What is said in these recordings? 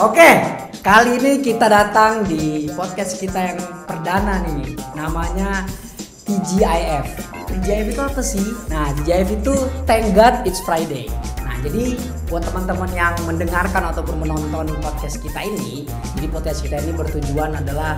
Oke, kali ini kita datang di podcast kita yang perdana nih. Namanya TGIF. TGIF itu apa sih? Nah, TGIF itu Thank God It's Friday. Nah, jadi buat teman-teman yang mendengarkan ataupun menonton podcast kita ini, jadi podcast kita ini bertujuan adalah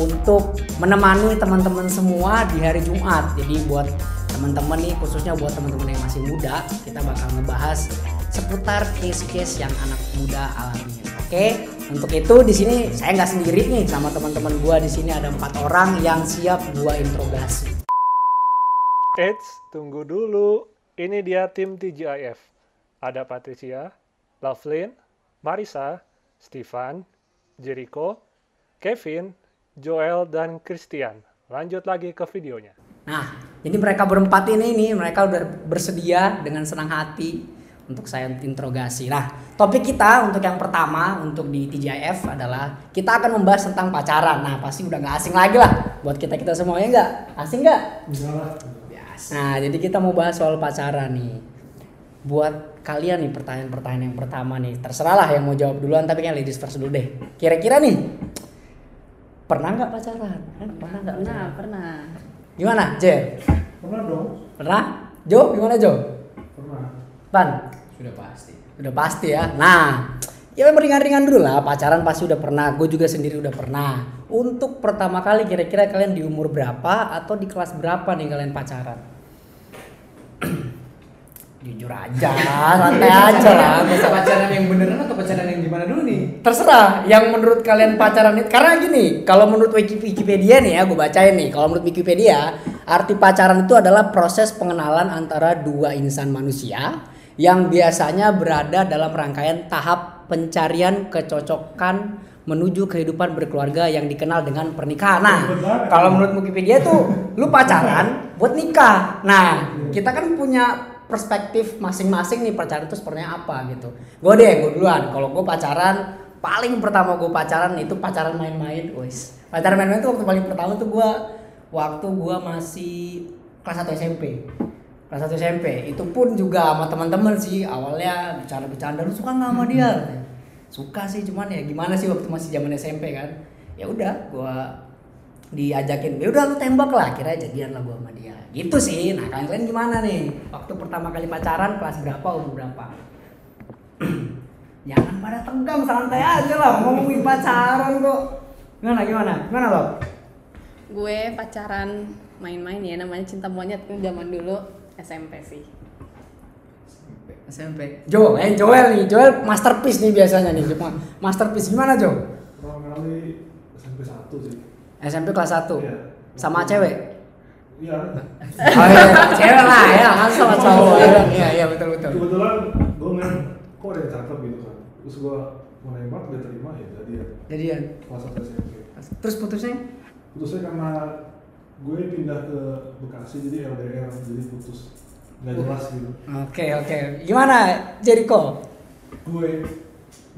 untuk menemani teman-teman semua di hari Jumat. Jadi buat teman-teman nih khususnya buat teman-teman yang masih muda, kita bakal ngebahas seputar case-case yang anak muda alami. Oke, untuk itu di sini saya nggak sendiri nih sama teman-teman gua di sini ada empat orang yang siap gua interogasi. Eits, tunggu dulu. Ini dia tim TGIF. Ada Patricia, Lovelyn, Marisa, Stefan, Jericho, Kevin, Joel, dan Christian. Lanjut lagi ke videonya. Nah, jadi mereka berempat ini nih mereka udah bersedia dengan senang hati untuk saya interogasi. Nah, topik kita untuk yang pertama untuk di TGIF adalah kita akan membahas tentang pacaran. Nah, pasti udah nggak asing lagi lah buat kita kita semuanya nggak asing nggak? Nah, jadi kita mau bahas soal pacaran nih. Buat kalian nih pertanyaan-pertanyaan yang pertama nih, terserah lah yang mau jawab duluan tapi kan ladies first dulu deh. Kira-kira nih pernah nggak pacaran? Eh, Pernah nggak? Pernah, pernah. Gimana, Je? Pernah dong? Pernah? Jo, gimana Jo? Pernah. Ban? Sudah pasti. Udah pasti ya. Nah, ya memang ringan-ringan dulu lah. Pacaran pasti udah pernah. Gue juga sendiri udah pernah. Untuk pertama kali kira-kira kalian di umur berapa atau di kelas berapa nih kalian pacaran? Jujur aja, santai aja lah. usah pacaran yang beneran atau pacaran yang gimana dulu nih? Terserah yang menurut kalian pacaran itu karena gini, kalau menurut Wiki- Wikipedia nih ya, gue bacain nih. Kalau menurut Wikipedia, arti pacaran itu adalah proses pengenalan antara dua insan manusia yang biasanya berada dalam rangkaian tahap pencarian kecocokan menuju kehidupan berkeluarga yang dikenal dengan pernikahan. Nah, kalau menurut Wikipedia tuh lu pacaran buat nikah. Nah, kita kan punya perspektif masing-masing nih pacaran itu seperti apa gitu. Gue deh, gue duluan. Kalau gue pacaran, paling pertama gue pacaran itu pacaran main-main, wis. Pacaran main-main itu waktu paling pertama tuh gue waktu gue masih kelas 1 SMP. Kelas 1 SMP. Itu pun juga sama teman-teman sih. Awalnya bercanda-bercanda, lu suka nggak sama dia? Suka sih, cuman ya gimana sih waktu masih zaman SMP kan. Ya udah, gue diajakin. Ya udah lu tembak lah. Kira jadian lah gua sama dia. Gitu sih. Nah kalian gimana nih? Waktu pertama kali pacaran kelas berapa? Umur berapa? Jangan pada tegang santai aja lah. Ngomongin pacaran kok. Gimana gimana? Gimana lo Gue pacaran main-main ya namanya cinta monyet zaman dulu SMP sih. SMP Jo eh Joel nih. Joel masterpiece nih biasanya nih. Cuma masterpiece. Gimana Jo? Pertama kali SMP 1 sih. SMP kelas 1 Iya. sama cewek? Iya. oh iya. Cewek lah ya. Masa sama cowok. Iya. Iya betul betul. Kebetulan gue main kok ada yang cakep gitu kan. Terus gue mau nembak dia terima ya jadi ya jadian. Kelas 1 SMP. terus putusnya? Putusnya karena gue pindah ke Bekasi jadi LDR jadi putus nggak jelas gitu. Oke oke. Gimana Jericho? Gue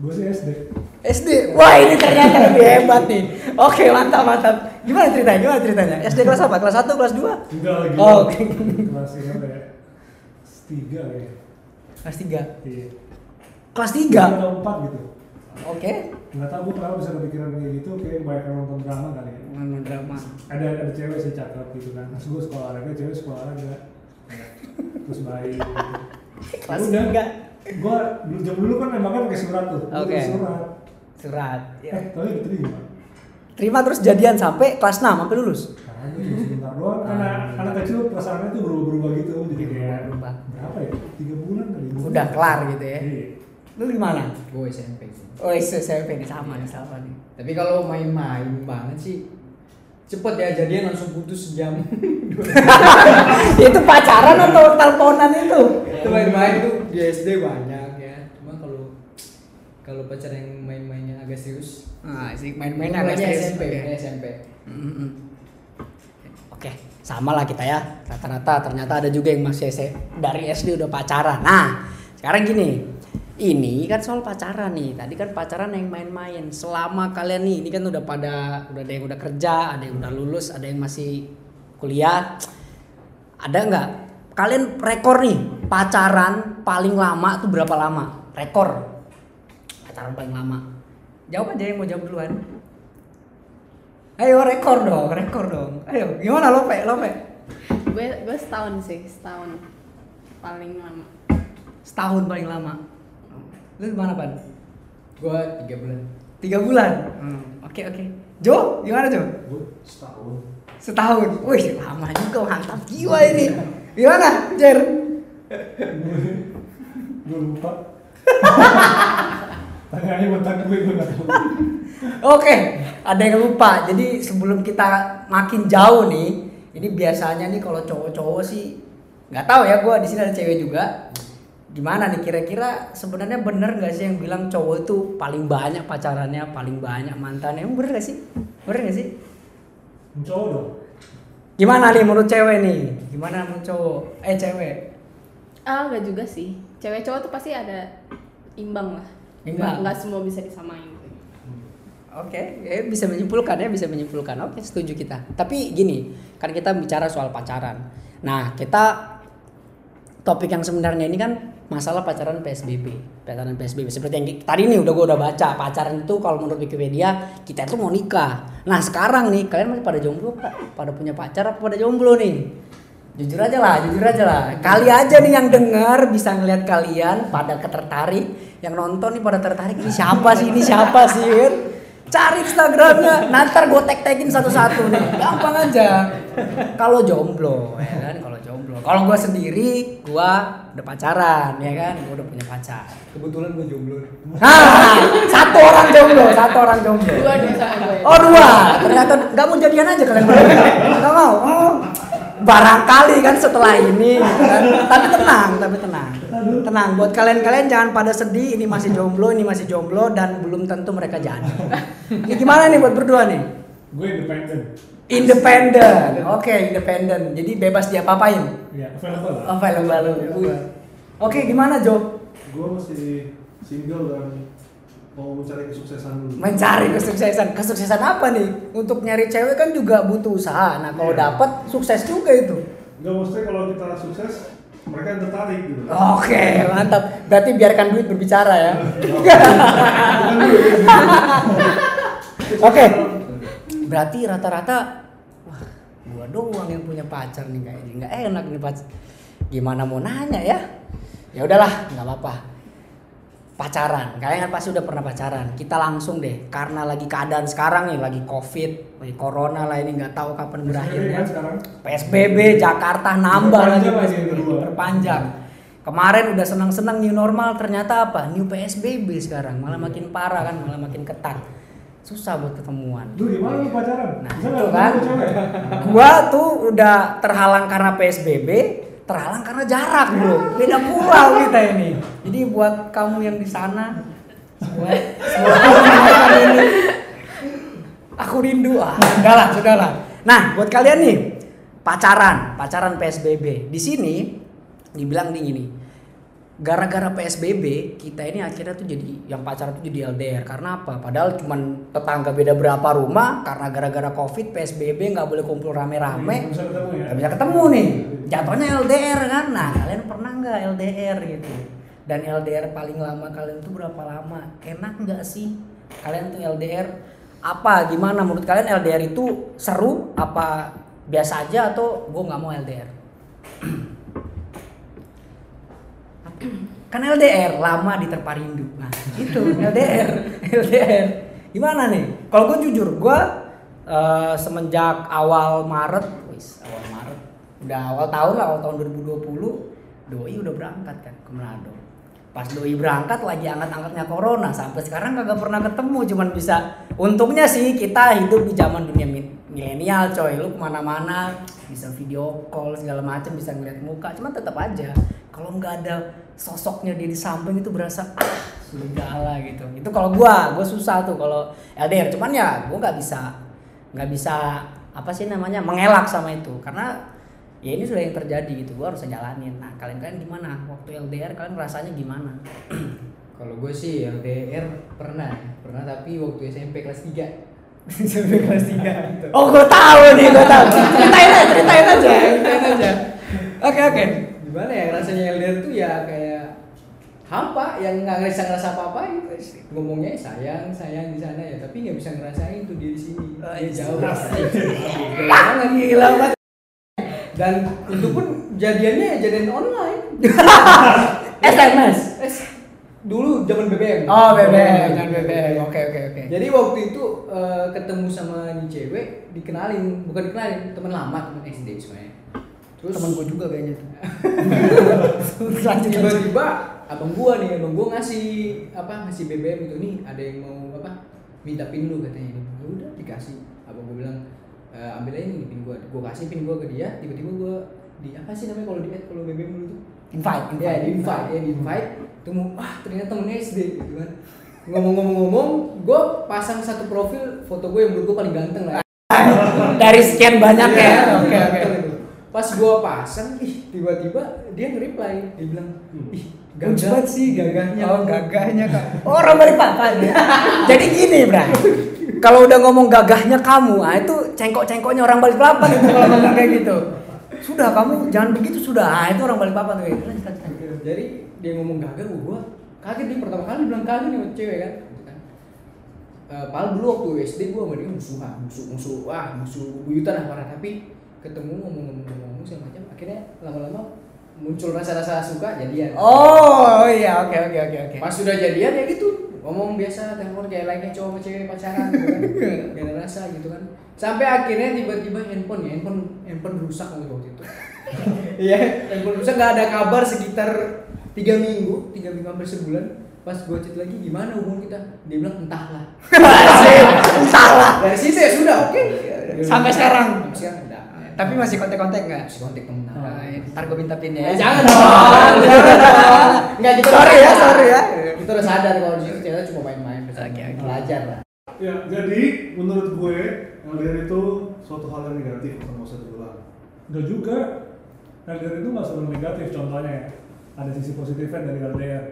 gue sih SD. SD. Wah ini ternyata lebih hebat nih. Oke mantap mantap. Gimana ceritanya? Gimana ceritanya? SD kelas apa? Kelas 1, kelas 2? Enggak lagi. Oh, oke. Kelas berapa ya? Tiga ya. Kelas 3. Iya. Kelas Tiga 3. atau empat gitu. Oke. Nggak tahu gue kenapa bisa kepikiran kayak gitu kayak banyak yang nonton drama kali ya. Mana drama. ada ada cewek sih cakep gitu kan terus gue sekolah olahraga cewek sekolah olahraga terus baik gitu. Kelas udah 3. gue dulu jam dulu kan nembaknya pakai surat tuh Oke. tulis surat Surat. eh Ya. tapi diterima Terima terus jadian sampai kelas 6 sampai lulus. sebentar doang karena Ah. anak kecil perasaannya tuh berubah-berubah gitu jadi kayak Berubah. berapa ya tiga bulan kali Udah kelar gitu ya. Iya. Lu gimana? Gue SMP sih. Oh, SMP nih sama nih sama nih. Tapi kalau main-main banget sih cepet ya jadian langsung putus sejam. itu pacaran atau teleponan itu? itu main-main tuh di SD banyak ya. Cuma kalau kalau pacar yang main-mainnya agak serius. Nah, sih main-mainnya agak serius. SMP, mulainya SMP. Oke, sama lah kita ya. Rata-rata ternyata ada juga yang masih S- dari SD udah pacaran. Nah, sekarang gini. Ini kan soal pacaran nih. Tadi kan pacaran yang main-main. Selama kalian nih, ini kan udah pada udah ada yang udah kerja, ada yang udah lulus, ada yang masih kuliah. Ada nggak? Kalian rekor nih pacaran paling lama tuh berapa lama? Rekor pacaran paling lama Jawab aja yang mau jawab duluan. Ayo rekor dong, rekor dong. Ayo, gimana Lope? Lope? gue gue setahun sih setahun paling lama Setahun paling lama. Lu gimana, Pan? Gua tiga bulan. Tiga bulan. Oke, oke. Jo, gimana Jo? Gue setahun. Setahun. Wih, lama juga mantap jiwa ini. Gimana, Jer? Gue lupa. Tanya aja mantan gue, gue. Oke, ada yang lupa. Jadi sebelum kita makin jauh nih, ini biasanya nih kalau cowok-cowok sih nggak tahu ya. Gue di sini ada cewek juga. Gimana nih kira-kira sebenarnya bener nggak sih yang bilang cowok itu paling banyak pacarannya, paling banyak mantannya? Emang bener gak sih? Bener gak sih? Cowok dong. Gimana nih menurut cewek nih? Gimana menurut cowok? Eh cewek? ah nggak juga sih cewek cowok tuh pasti ada imbang lah Imbang. nggak nggak semua bisa disamain Oke, ya bisa menyimpulkan ya, bisa menyimpulkan. Oke, setuju kita. Tapi gini, kan kita bicara soal pacaran. Nah, kita topik yang sebenarnya ini kan masalah pacaran PSBB, pacaran PSBB. Seperti yang tadi nih udah gue udah baca, pacaran itu kalau menurut Wikipedia kita itu mau nikah. Nah, sekarang nih kalian masih pada jomblo Pak? Pada punya pacar apa pada jomblo nih? Jujur aja lah, jujur aja lah. Kali aja nih yang denger bisa ngelihat kalian pada ketertarik, yang nonton nih pada tertarik ini siapa sih ini siapa sih? Cari Instagramnya, nanti gue tag tagin satu-satu nih, gampang aja. Kalau jomblo, ya kan? Jomblo. Kalau gue sendiri, gue udah pacaran, ya kan? Gue udah punya pacar. Kebetulan gua jomblo. Hah, satu orang jomblo, satu orang jomblo. dua gue Oh dua, ternyata nggak mau jadian aja kalian berdua. Nggak mau. Oh, barangkali kan setelah ini, kan. Tapi tenang, tapi tenang, tenang. Buat kalian-kalian jangan pada sedih. Ini masih jomblo, ini masih jomblo dan belum tentu mereka jadi. Ini gimana nih buat berdua nih? Gue independen. Independen, oke independen. Jadi bebas diapa-apain. Iya, available lah. Available. Oke, gimana Jo? Gue masih single dan mau mencari kesuksesan dulu. mencari kesuksesan kesuksesan apa nih untuk nyari cewek kan juga butuh usaha nah kalau Iya. dapat sukses juga itu Enggak maksudnya kalau kita sukses, mereka yang tertarik gitu. oke mantap berarti biarkan duit berbicara ya oke berarti rata-rata wah gua doang yang punya pacar nih kayaknya nggak enak nih pacar gimana mau nanya ya? Ya udahlah nggak apa-apa. Pacaran kalian kan pasti udah pernah pacaran. Kita langsung deh karena lagi keadaan sekarang nih lagi covid lagi corona lah ini nggak tahu kapan berakhirnya sekarang. PSBB Jakarta nambah lagi PSBB perpanjang kemarin udah senang-senang new normal ternyata apa? New PSBB sekarang malah makin parah kan malah makin ketat susah buat ketemuan Lu gimana lu pacaran? Nah, Bisa itu kan. cewek? gua tuh udah terhalang karena PSBB terhalang karena jarak bro beda pulau kita ini jadi buat kamu yang di sana ini aku rindu ah sudahlah sudahlah nah buat kalian nih pacaran pacaran PSBB di sini dibilang nih gini gara-gara PSBB kita ini akhirnya tuh jadi yang pacaran tuh jadi LDR. Karena apa? Padahal cuman tetangga beda berapa rumah karena gara-gara COVID PSBB nggak boleh kumpul rame-rame. Nggak bisa ketemu ya? bisa ketemu nih. Jatuhnya LDR kan? Nah kalian pernah nggak LDR gitu? Dan LDR paling lama kalian tuh berapa lama? Enak nggak sih kalian tuh LDR? Apa? Gimana? Menurut kalian LDR itu seru apa biasa aja atau gue nggak mau LDR kan LDR lama diterpa rindu. Nah itu LDR LDR gimana nih? Kalau gue jujur gue eh, semenjak awal Maret wis awal Maret udah awal tahun lah awal tahun 2020 doi udah berangkat kan ke Manado. Pas doi berangkat lagi angkat-angkatnya corona sampai sekarang kagak pernah ketemu cuman bisa untungnya sih kita hidup di zaman dunia mi- milenial coy. Lu ke mana-mana bisa video call segala macam bisa ngeliat muka cuman tetap aja kalau nggak ada sosoknya dia di samping itu berasa ah lah gitu. Itu kalau gua gua susah tuh kalau LDR cuman ya gua nggak bisa nggak bisa apa sih namanya mengelak sama itu. Karena ya ini sudah yang terjadi gitu gua harus jalanin. Nah kalian kalian gimana? Waktu LDR kalian rasanya gimana? Kalau gue sih LDR pernah, pernah tapi waktu SMP kelas 3 sampai kelas tiga oh gua tahu nih gua tahu. Ceritain aja ceritain aja. Ceritain aja. Oke oke Gimana ya rasanya LDR tuh ya kayak hampa yang nggak ngerasa ngerasa apa apa ngomongnya sayang sayang di sana ya tapi nggak bisa ngerasain tuh dia di sini Oh, dia iya. jauh jangan gila banget dan itu pun jadiannya ya jadian online SMS. dulu zaman BBM Oh, BBM, jangan BBM. Oke, oke, oke. jadi waktu itu eh, ketemu sama nih cewek dikenalin bukan dikenalin teman lama teman SD sebenarnya terus Temen gue juga kayaknya tuh. tiba-tiba abang gua nih abang gua ngasih apa ngasih BBM itu. Nih ada yang mau apa minta pin lu katanya. Ini Ya udah dikasih. Abang gua bilang e, ambil aja nih pin gua. Gua kasih pin gua ke dia tiba-tiba gua di apa sih namanya kalau di add kalau BBM dulu tuh? Invite, ya di invite ya di invite. Temu ah ternyata temen SD gitu kan. Ngomong-ngomong-ngomong gue pasang satu profil foto gue yang menurut gue paling ganteng lah Dari sekian banyak ya. Iya, Oke, oke. Pas gue pasang ih tiba-tiba dia nge-reply dia bilang ih Lucu gagah banget sih gagahnya Oh, gagahnya kak. Oh, orang balik papan. Jadi gini, Bra. Kalau udah ngomong gagahnya kamu, ah itu cengkok-cengkoknya orang balik papan itu kalau ngomong kayak gitu. Sudah kamu jangan begitu sudah. Ah, itu orang balik papan tuh. Lanjut, lanjut, lanjut. jadi dia ngomong gagah gue kaget dia pertama kali bilang kaget nih sama cewek kan gitu kan Eh, padahal dulu waktu SD gue sama dia musuhan musuh musuh wah musuh buyutan lah parah tapi ketemu ngomong-ngomong ngomong segala macam akhirnya lama-lama muncul rasa-rasa suka jadian. Oh, iya, oke, oke, oke, oke. pas sudah jadian ya gitu. Ngomong biasa telepon kayak lainnya cowok sama cewek pacaran gitu kan. Gak ada rasa gitu kan. Sampai akhirnya tiba-tiba handphone ya handphone handphone rusak waktu itu. Iya. Handphone rusak gak ada kabar sekitar tiga minggu tiga minggu hampir sebulan. Pas gue chat lagi gimana hubungan kita? Dia bilang entahlah. Salah. dari situ ya sudah oke. Sampai sekarang? sampai sekarang Tapi masih kontak-kontak nggak? masih kontak temen Nah, ntar gue minta pin ya. Jangan dong jangan dong nggak kita udah Sorry ya, sorry ya. kita udah sadar kalau di situ ternyata cuma main-main Oke, oke. belajar lah Ya, jadi menurut gue LDR itu suatu hal yang negatif nggak usah diulang. Enggak juga. LDR itu nggak selalu negatif contohnya ya. Ada sisi positifnya dari LDR.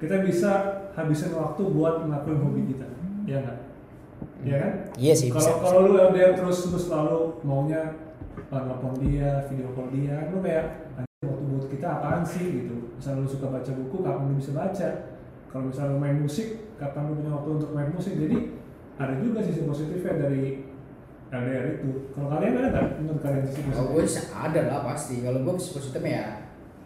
Kita bisa habisin waktu buat ngelakuin hobi kita. Iya nggak? Iya kan? Iya sih, Kalau kalau lu LDR terus terus selalu maunya nelfon dia, video call dia, lu kayak "Anjir, waktu buat kita apaan sih gitu. Misalnya lu suka baca buku, kapan lu bisa baca? Kalau misalnya lu main musik, kapan lu punya waktu untuk main musik? Jadi ada juga sisi positifnya dari LDR itu. Kalau kalian ada nggak menurut kalian sisi Kalau gue positif? ada lah pasti. Kalau gue sih positifnya ya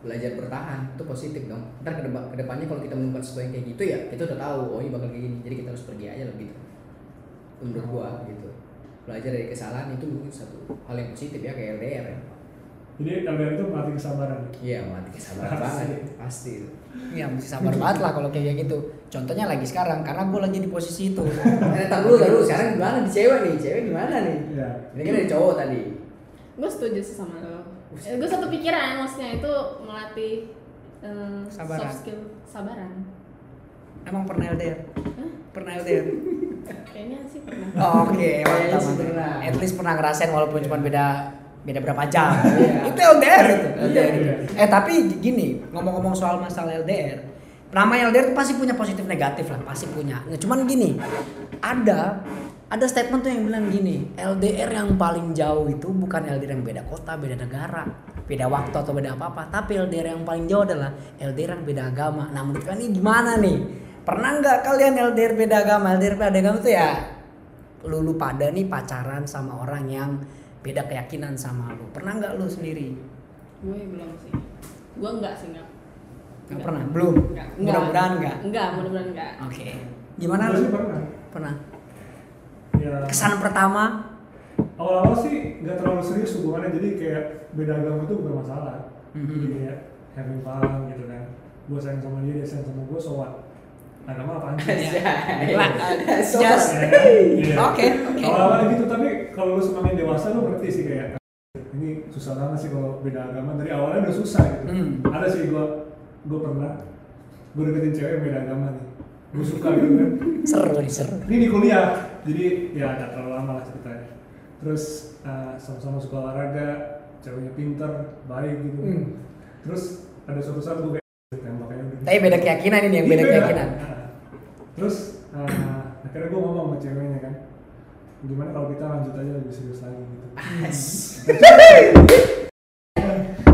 belajar bertahan itu positif dong. Ntar ke depan ke depannya kalau kita menemukan sesuatu yang kayak gitu ya kita udah tahu oh ini bakal kayak gini. Jadi kita harus pergi aja lah gitu. Itu Menurut gua gitu. Belajar dari kesalahan itu mungkin satu hal yang positif ya kayak LDR ya. Jadi LDR itu melatih kesabaran. Iya mati kesabaran Pasti. banget pasti. itu. Iya, mesti sabar banget lah kalau kayak gitu. Contohnya lagi sekarang, karena gue lagi di posisi itu. Eh, tar dulu, tar dulu. Sekarang gimana di cewek nih? Cewek gimana nih? Iya. Ini kan dari cowok tadi. gue setuju sih sama lo eh, gue satu pikiran maksudnya itu melatih eh, Sabaran. soft skill sabaran Emang pernah LDR? Hah? Pernah LDR? kayaknya sih pernah Oh, Oke, mantap, mantap. pernah. At least pernah ngerasain walaupun cuma beda beda berapa jam. Iya. itu LDR itu. Iya, LDR itu. iya. Eh tapi gini, ngomong-ngomong soal masalah LDR, nama LDR itu pasti punya positif negatif lah, pasti punya. Nah, cuman gini, ada ada statement tuh yang bilang gini, LDR yang paling jauh itu bukan LDR yang beda kota, beda negara, beda waktu atau beda apa-apa, tapi LDR yang paling jauh adalah LDR yang beda agama. Nah, menurut kalian ini gimana nih? Pernah nggak kalian LDR beda agama? LDR beda agama tuh ya lu, lu pada nih pacaran sama orang yang beda keyakinan sama lu. Pernah nggak lu sendiri? gue belum sih gue enggak sih enggak Nggak pernah? Belum? enggak Mudah-mudahan nggak? enggak mudah-mudahan enggak Oke. Gimana Gue lu? sih pernah. Pernah. Ya. Kesan pertama? awal-awal sih nggak terlalu serius hubungannya jadi kayak beda agama itu bukan masalah Mhm. jadi kayak having fun gitu kan gue sayang sama dia dia sayang sama gue so what agama apaan sih Lah, So just- Ya kan? Iya. Oke, oke. awal-awal gitu tapi kalau lu semakin dewasa lu ngerti sih kayak ini susah banget sih kalau beda agama. Dari awalnya udah susah gitu. Hmm. ada sih gue gue pernah gue deketin cewek yang beda agama nih. Gue suka gitu kan. Seru nih, seru. ini di kuliah. Jadi ya nggak terlalu lama lah ceritanya. Terus uh, sama-sama suka olahraga ceweknya pinter baik gitu. Hmm. terus ada suatu saat gue kayak tembaknya Tapi beda keyakinan ini yang beda Iya, keyakinan. Nah, terus uh, akhirnya gue ngomong sama ceweknya kan gimana kalau kita lanjut aja lebih serius lagi gitu.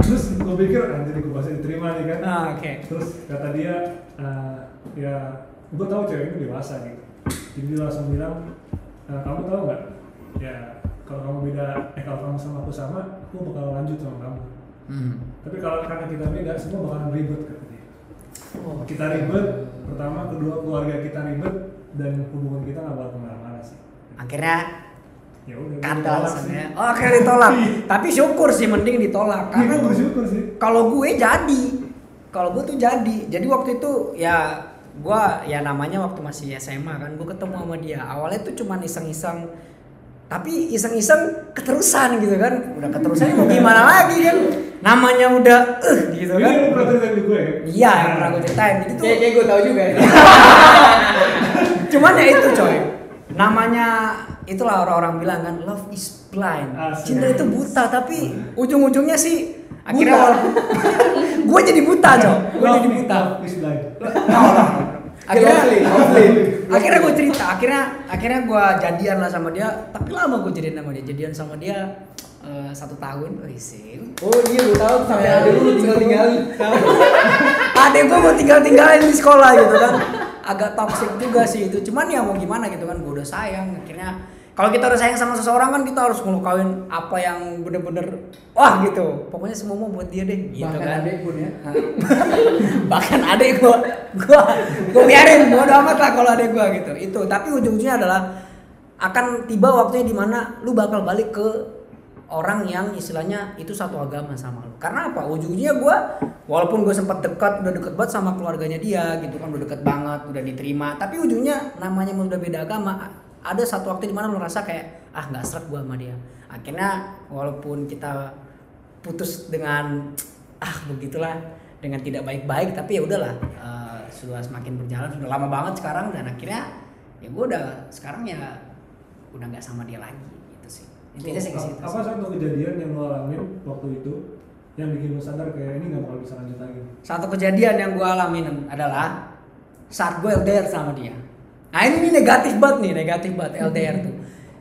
Terus gue pikir anjir gue pasti diterima nih kan. Ah, oke. terus kata dia eh, ya gue tahu cewek ini dewasa gitu jadi dia langsung bilang "Eh, kamu tahu nggak? Ya kalau kamu beda eh kalau kamu sama aku sama aku bakal lanjut sama kamu. Hmm. tapi kalau karena kita beda semua bakalan ribet kata dia Oh. kita ribet. Pertama kedua keluarga kita ribet dan hubungan kita nggak bakal ke mana-mana sih. Akhirnya ya udah ditolak sih. Oh, akhirnya ditolak. Tapi syukur sih mending ditolak. Iya, karena gue bersyukur sih. kalau gue jadi kalau gue tuh jadi. Jadi waktu itu ya gue ya namanya waktu masih SMA kan gue ketemu sama dia. Awalnya tuh cuman iseng-iseng. Tapi iseng-iseng keterusan gitu kan. Udah keterusan mau gimana lagi kan namanya udah eh gitu ini kan. lu pernah cerita di gue ya? Iya yang pernah gue ceritain. Jadi tuh Kayak gue tahu juga ya. cuman ya itu coy. Namanya itulah orang-orang bilang kan love is blind. Asik. cinta itu buta tapi ujung-ujungnya sih akhirnya gue jadi buta coy. Gue jadi buta. love is blind. akhirnya Lovely, lovely. akhirnya gue cerita. Akhirnya akhirnya gue jadian lah sama dia. Tapi lama gue jadian sama dia. Jadian sama dia eh, satu tahun. Oh sim Oh iya gue tahu. Sampai ada lu tinggal tinggalin. adek gue mau tinggal tinggalin di sekolah gitu kan. Agak toxic juga sih itu. Cuman ya mau gimana gitu kan gue udah sayang. Akhirnya kalau kita udah sayang sama seseorang kan kita harus ngelukain apa yang bener-bener wah gitu. Pokoknya semua mau buat dia deh. Gitu Bahkan kan. adek pun ya. bahkan adek gue gue gue biarin. Bodo amat lah kalau adek gue gitu. Itu. Tapi ujung-ujungnya adalah akan tiba waktunya di mana lu bakal balik ke orang yang istilahnya itu satu agama sama lu karena apa? Ujungnya gue walaupun gue sempat dekat udah deket banget sama keluarganya dia gitu kan udah deket banget udah diterima. Tapi ujungnya namanya udah beda agama ada satu waktu di mana lu rasa kayak ah nggak serak gue sama dia. Akhirnya walaupun kita putus dengan ah begitulah dengan tidak baik-baik tapi ya udahlah eh, sudah semakin berjalan sudah lama banget sekarang dan akhirnya ya gue udah sekarang ya udah nggak sama dia lagi gitu sih intinya sih ke situ apa satu kejadian yang lo alamin waktu itu yang bikin lo sadar kayak ini nggak bakal bisa lanjut lagi? Satu kejadian yang gue alamin adalah saat gue LDR sama dia. Nah ini negatif banget nih negatif banget LDR tuh.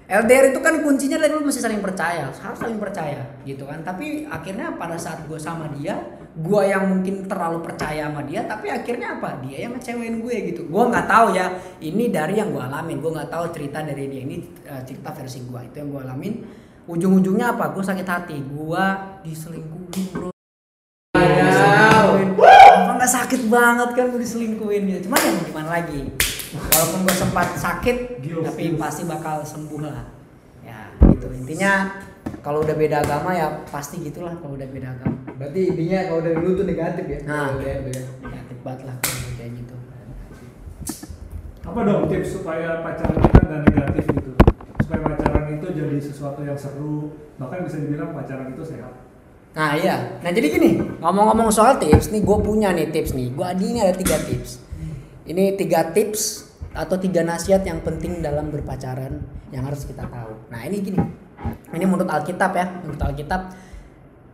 LDR itu kan kuncinya adalah lu mesti saling percaya harus saling percaya gitu kan. Tapi akhirnya pada saat gue sama dia gue yang mungkin terlalu percaya sama dia tapi akhirnya apa? Dia yang ngecewain gue gitu. Gue nggak tahu ya ini dari yang gue alamin. Gue nggak tahu cerita dari dia ini eh, cerita versi gue itu yang gue alamin. Ujung-ujungnya apa? Gue sakit hati. Gue diselingkuhin bro. Apa nggak sakit banget kan gue diselingkuhin gitu cuman ya gimana lagi? Walaupun gue sempat sakit Gils, tapi pasti bakal sembuh lah. Ya gitu. Intinya kalau udah beda agama ya pasti gitulah kalau udah beda agama Berarti intinya kalau dari lu tuh negatif ya. Nah. Tuh ya. negatif banget lah kalau udah kayak gitu apa dong tips supaya pacaran kita nggak negatif gitu supaya pacaran itu jadi sesuatu yang seru bahkan bisa dibilang pacaran itu sehat Nah iya, nah jadi gini ngomong-ngomong soal tips nih gue punya nih tips nih. Gue Adi ini ada tiga tips. Ini tiga tips atau tiga nasihat yang penting dalam berpacaran yang harus kita tahu. Nah ini gini, ini menurut Alkitab ya, menurut Alkitab.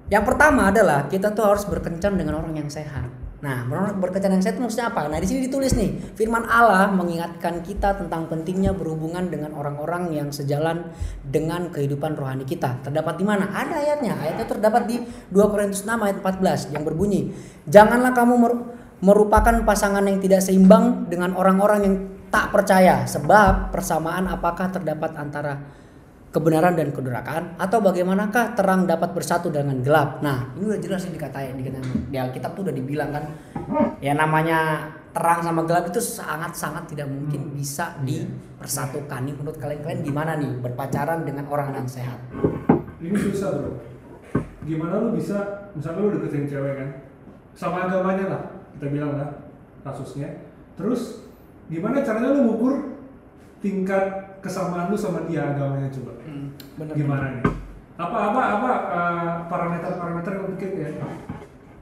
Yang pertama adalah kita tuh harus berkencan dengan orang yang sehat. Nah, berkencan yang sehat itu maksudnya apa? Nah, di sini ditulis nih, firman Allah mengingatkan kita tentang pentingnya berhubungan dengan orang-orang yang sejalan dengan kehidupan rohani kita. Terdapat di mana? Ada ayatnya. Ayatnya terdapat di 2 Korintus 6 ayat 14 yang berbunyi, "Janganlah kamu mer- merupakan pasangan yang tidak seimbang dengan orang-orang yang tak percaya, sebab persamaan apakah terdapat antara kebenaran dan kedurakan atau bagaimanakah terang dapat bersatu dengan gelap. Nah, ini udah jelas nih dikatain dikatain. Di Alkitab tuh udah dibilang kan ya namanya terang sama gelap itu sangat-sangat tidak mungkin bisa dipersatukan. Nih menurut kalian kalian gimana nih? Berpacaran dengan orang yang sehat? ini susah bro. Gimana lu bisa misalnya lu deketin cewek kan sama agamanya lah kita bilang lah kasusnya. Terus gimana caranya lu ngukur tingkat kesamaan lu sama dia agamanya coba bener. gimana nih apa apa apa eh, parameter-parameter yang mungkin ya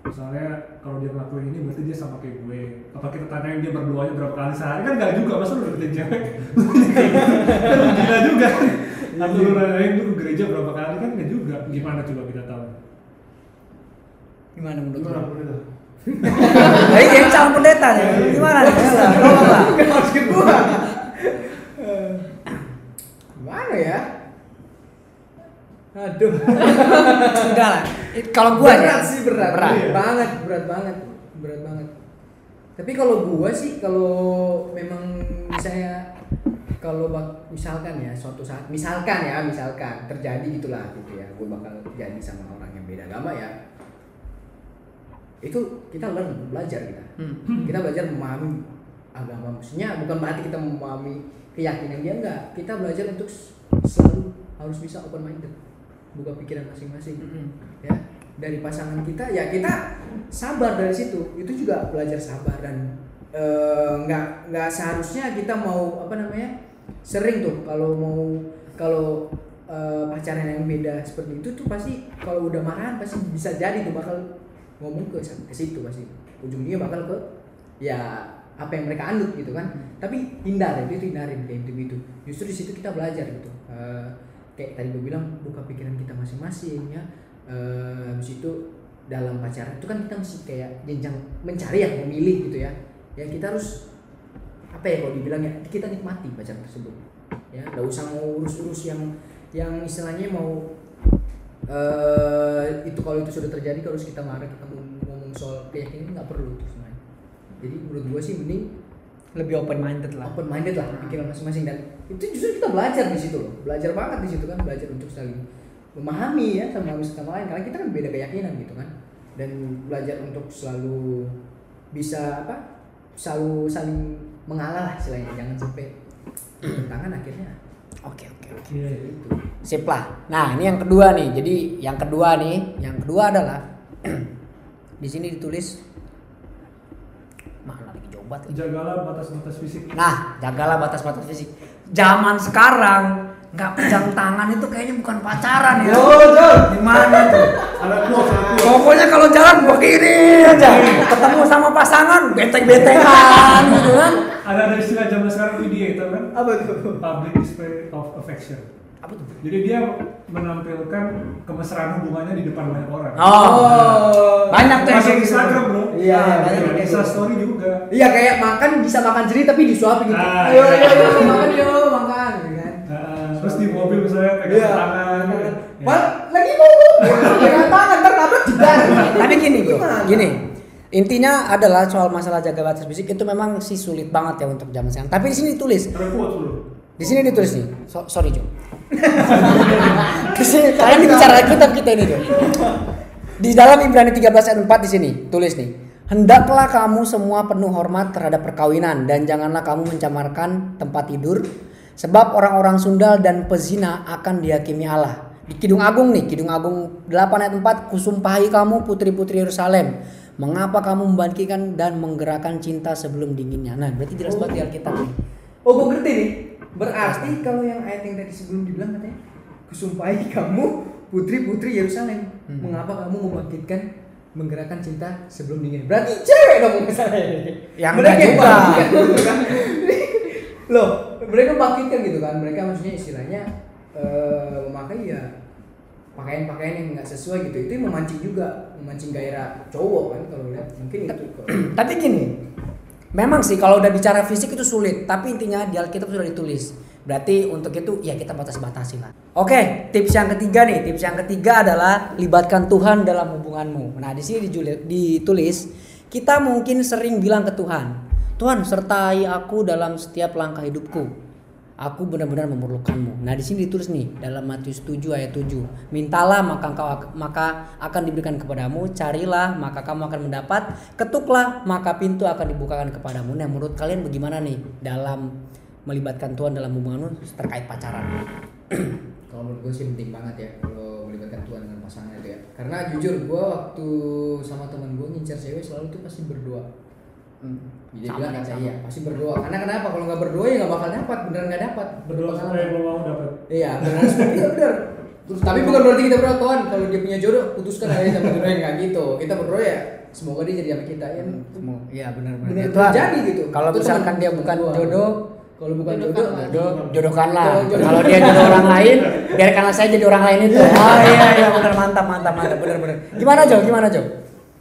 misalnya kalau dia ngelakuin ini berarti dia sama kayak gue apa kita tanyain dia berduanya berapa kali sehari kan gak juga masa lu deketin cewek kan gila juga atau lu nanyain lu ke gereja berapa kali kan gak juga gimana coba kita tahu Gimana menurut Gimana lu? pendeta? Baik, yang calon pendeta nih. Gimana nih? Lah. Maksud gua. Gimana ya? Aduh. Enggak lah. Kalau gua berat ya, sih berat, Berat. Iya. banget, berat banget, berat banget. Tapi kalau gua sih kalau memang misalnya kalau misalkan ya suatu saat misalkan ya misalkan terjadi gitulah gitu ya gue bakal jadi sama orang yang beda agama ya itu kita learn belajar kita Hmm. kita belajar memahami agama maksudnya bukan berarti kita memahami keyakinan dia enggak kita belajar untuk selalu harus bisa open minded buka pikiran masing-masing. Hmm. ya dari pasangan kita ya kita sabar dari situ. Itu juga belajar sabar dan eh, nggak nggak seharusnya kita mau apa namanya sering tuh kalau mau kalau eh, pacaran yang beda seperti itu tuh pasti kalau udah marahan pasti bisa jadi tuh bakal ngomong ke ke situ pasti. Ujungnya bakal ke ya apa yang mereka anut gitu kan. Tapi hindar itu itu hindarin kayak gitu gitu justru di situ kita belajar gitu. Eh, kayak tadi gue bilang buka pikiran kita masing-masing ya. Eh, habis itu dalam pacaran itu kan kita mesti kayak jenjang mencari yang memilih gitu ya. Ya kita harus apa ya kalau dibilang ya kita nikmati pacaran tersebut. Ya nggak usah mau urus-urus yang yang istilahnya mau eh itu kalau itu sudah terjadi kalau kita marah kita ngomong soal keyakinan nggak perlu itu sebenarnya. Jadi menurut gua sih mending Lebih open minded lah. open minded lah pikiran masing-masing dan itu justru kita belajar di situ loh belajar banget di situ kan belajar untuk saling memahami ya sama sama lain karena kita kan beda keyakinan gitu kan dan belajar untuk selalu bisa apa selalu saling mengalah lah istilahnya jangan sampai tangan akhirnya Oke oke oke. Iya. itu Sip lah. Nah ini yang kedua nih. Jadi yang kedua nih, yang kedua adalah di sini ditulis mana lagi. Jagalah batas-batas fisik. Nah, jagalah batas-batas fisik. Zaman sekarang nggak pegang tangan itu kayaknya bukan pacaran ya. Gimana tuh? Pokoknya kalau jalan begini aja. Ketemu sama pasangan, beteng-betengan gitu kan. Ada ada istilah zaman sekarang mediator kan? apa tuh Public display of affection. Apa tuh? Jadi dia menampilkan kemesraan hubungannya di depan banyak orang. Oh. Banyak tuh gitu. Instagram bro. Iya, Nah, banyak di kayak Insta gitu. story juga. iya kayak makan bisa makan sendiri tapi disuapin gitu Ah, ayo iya. ayo ayo makan yo makan gitu kan Nah, terus di mobil misalnya pegang Iya. tangan. Ya. Mal, lagi mau pegang tangan ntar nabrak jedar Tapi gini bro, gini. Intinya adalah soal masalah jaga batas fisik itu memang sih sulit banget ya untuk zaman sekarang. Tapi di sini ditulis, di sini ditulis nih. So- sorry Jo. di sini kalian bicara kitab kita ini Jo. Di dalam Ibrani 13 ayat 4 di sini tulis nih. Hendaklah kamu semua penuh hormat terhadap perkawinan dan janganlah kamu mencamarkan tempat tidur sebab orang-orang sundal dan pezina akan dihakimi Allah. Di Kidung Agung nih, Kidung Agung 8 ayat 4 kusumpahi kamu putri-putri Yerusalem. Mengapa kamu membangkitkan dan menggerakkan cinta sebelum dinginnya? Nah, berarti jelas banget di Alkitab nih. oh gue ngerti nih berarti kalau yang ayat yang tadi sebelum dibilang katanya kusumpahi kamu putri-putri Yerusalem. Hmm. mengapa kamu membangkitkan menggerakkan cinta sebelum dingin? Berarti cewek dong misalnya. Yang mereka juga. loh mereka bangkitkan gitu kan. Mereka maksudnya istilahnya eh, memakai ya pakaian-pakaian yang nggak sesuai gitu. Itu yang memancing juga memancing gairah cowok kan kalau lihat. Mungkin itu Tapi gini, memang sih kalau udah bicara fisik itu sulit, tapi intinya di Alkitab sudah ditulis. Berarti untuk itu ya kita batas-batasi lah. Oke, tips yang ketiga nih, tips yang ketiga adalah libatkan Tuhan dalam hubunganmu. Nah, di sini ditulis kita mungkin sering bilang ke Tuhan, Tuhan sertai aku dalam setiap langkah hidupku. Aku benar-benar memerlukanmu. Nah, di sini ditulis nih dalam Matius 7 ayat 7. Mintalah maka engkau ak- maka akan diberikan kepadamu, carilah maka kamu akan mendapat, ketuklah maka pintu akan dibukakan kepadamu. Nah, menurut kalian bagaimana nih dalam melibatkan Tuhan dalam hubunganmu terkait pacaran? kalau menurut gue sih penting banget ya kalau melibatkan Tuhan dengan pasangan itu ya. Karena jujur gue waktu sama teman gue ngincar cewek selalu tuh pasti berdoa jadi Sama bilang kata sama. iya pasti berdoa karena kenapa? Kalau nggak berdoa ya nggak bakal dapat. Beneran nggak dapat. Berdoa Berdoa supaya belum mau dapat. iya beneran. Seperti itu bener. Terus tapi bukan berarti kita berdoa Tuhan. Kalau dia punya jodoh putuskan aja sama jodohnya nggak gitu. Kita berdoa ya semoga dia jadi sama kita ya. Iya benar-benar. bener. Ya, Tuhan, terjadi gitu. Kalau misalkan dia bukan jodoh, kalau bukan jodoh Jodohkanlah. jodoh jodohkanlah. Jodoh- Kalau dia jodoh orang lain, biarkanlah saya jadi orang lain itu. Oh iya iya benar mantap mantap mantap benar benar. Gimana Jo? Gimana Jo?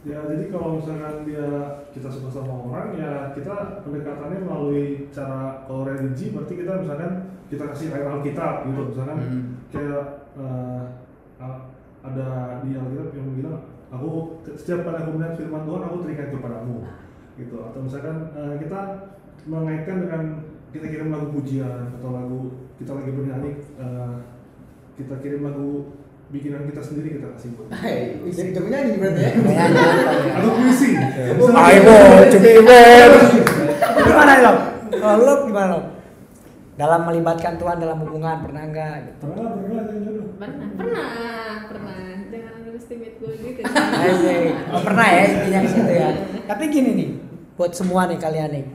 Ya jadi kalau misalkan dia kita suka sama orang ya kita pendekatannya melalui cara kalau religi berarti kita misalkan kita kasih ayat Alkitab gitu misalkan Hmm. kayak eh, uh, ada di Alkitab yang bilang aku setiap kali aku melihat firman Tuhan aku teringat kepadamu gitu atau misalkan uh, kita mengaitkan dengan kita kirim lagu pujian atau lagu kita lagi bernyanyi uh, kita kirim lagu bikinan kita sendiri kita kasih buat Hai, jadi jago nyanyi berarti ya. atau puisi I want to be well. Gimana lo? Kalau lo gimana lo? Dalam melibatkan Tuhan dalam hubungan pernah enggak? Gitu. pernah pernah Pernah, pernah, pernah. Jangan underestimate gue gitu. Oh, pernah ya intinya ke situ ya. Tapi gini nih, buat semua nih kalian nih.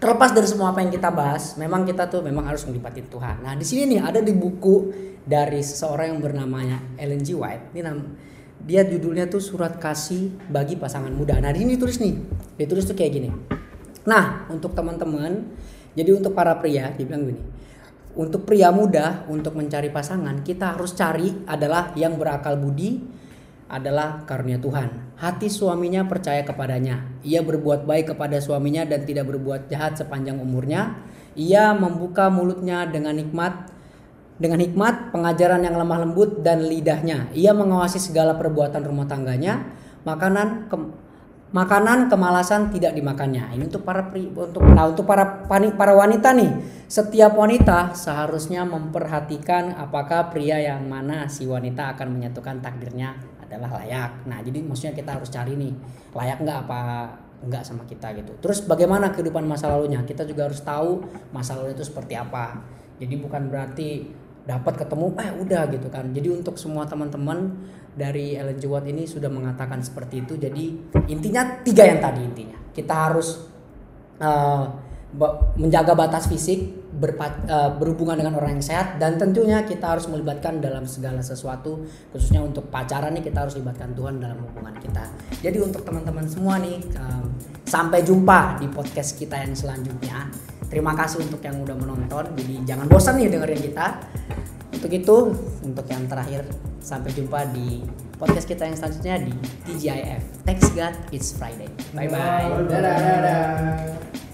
Terlepas dari semua apa yang kita bahas, memang kita tuh memang harus melibatin Tuhan. Nah, di sini nih ada di buku dari seseorang yang bernamanya Ellen G. White. Ini nam dia judulnya tuh surat kasih bagi pasangan muda. Nah, di sini tulis nih. Dia tulis tuh kayak gini. Nah, untuk teman-teman, jadi untuk para pria, dia bilang gini. Untuk pria muda untuk mencari pasangan, kita harus cari adalah yang berakal budi, adalah karunia Tuhan. Hati suaminya percaya kepadanya. Ia berbuat baik kepada suaminya dan tidak berbuat jahat sepanjang umurnya. Ia membuka mulutnya dengan nikmat dengan hikmat, pengajaran yang lemah lembut dan lidahnya. Ia mengawasi segala perbuatan rumah tangganya. Makanan ke- makanan kemalasan tidak dimakannya. Ini untuk para pri, untuk nah untuk para para wanita nih. Setiap wanita seharusnya memperhatikan apakah pria yang mana si wanita akan menyatukan takdirnya adalah layak. Nah, jadi maksudnya kita harus cari nih layak nggak apa nggak sama kita gitu. Terus bagaimana kehidupan masa lalunya? Kita juga harus tahu masa lalu itu seperti apa. Jadi bukan berarti dapat ketemu eh udah gitu kan. Jadi untuk semua teman-teman dari Ellen. White ini sudah mengatakan seperti itu. Jadi intinya tiga yang tadi intinya. Kita harus ba- menjaga batas fisik, berpa- eh, berhubungan dengan orang yang sehat dan tentunya kita harus melibatkan dalam segala sesuatu khususnya untuk pacaran nih kita harus libatkan Tuhan dalam hubungan kita. Jadi untuk teman-teman semua nih em, sampai jumpa di podcast kita yang selanjutnya. Terima kasih untuk yang udah menonton. Jadi jangan bosan nih dengerin kita. Untuk itu, untuk yang terakhir sampai jumpa di podcast kita yang selanjutnya di TGIF. Thanks God, it's Friday. Bye bye. Dadah, dadah.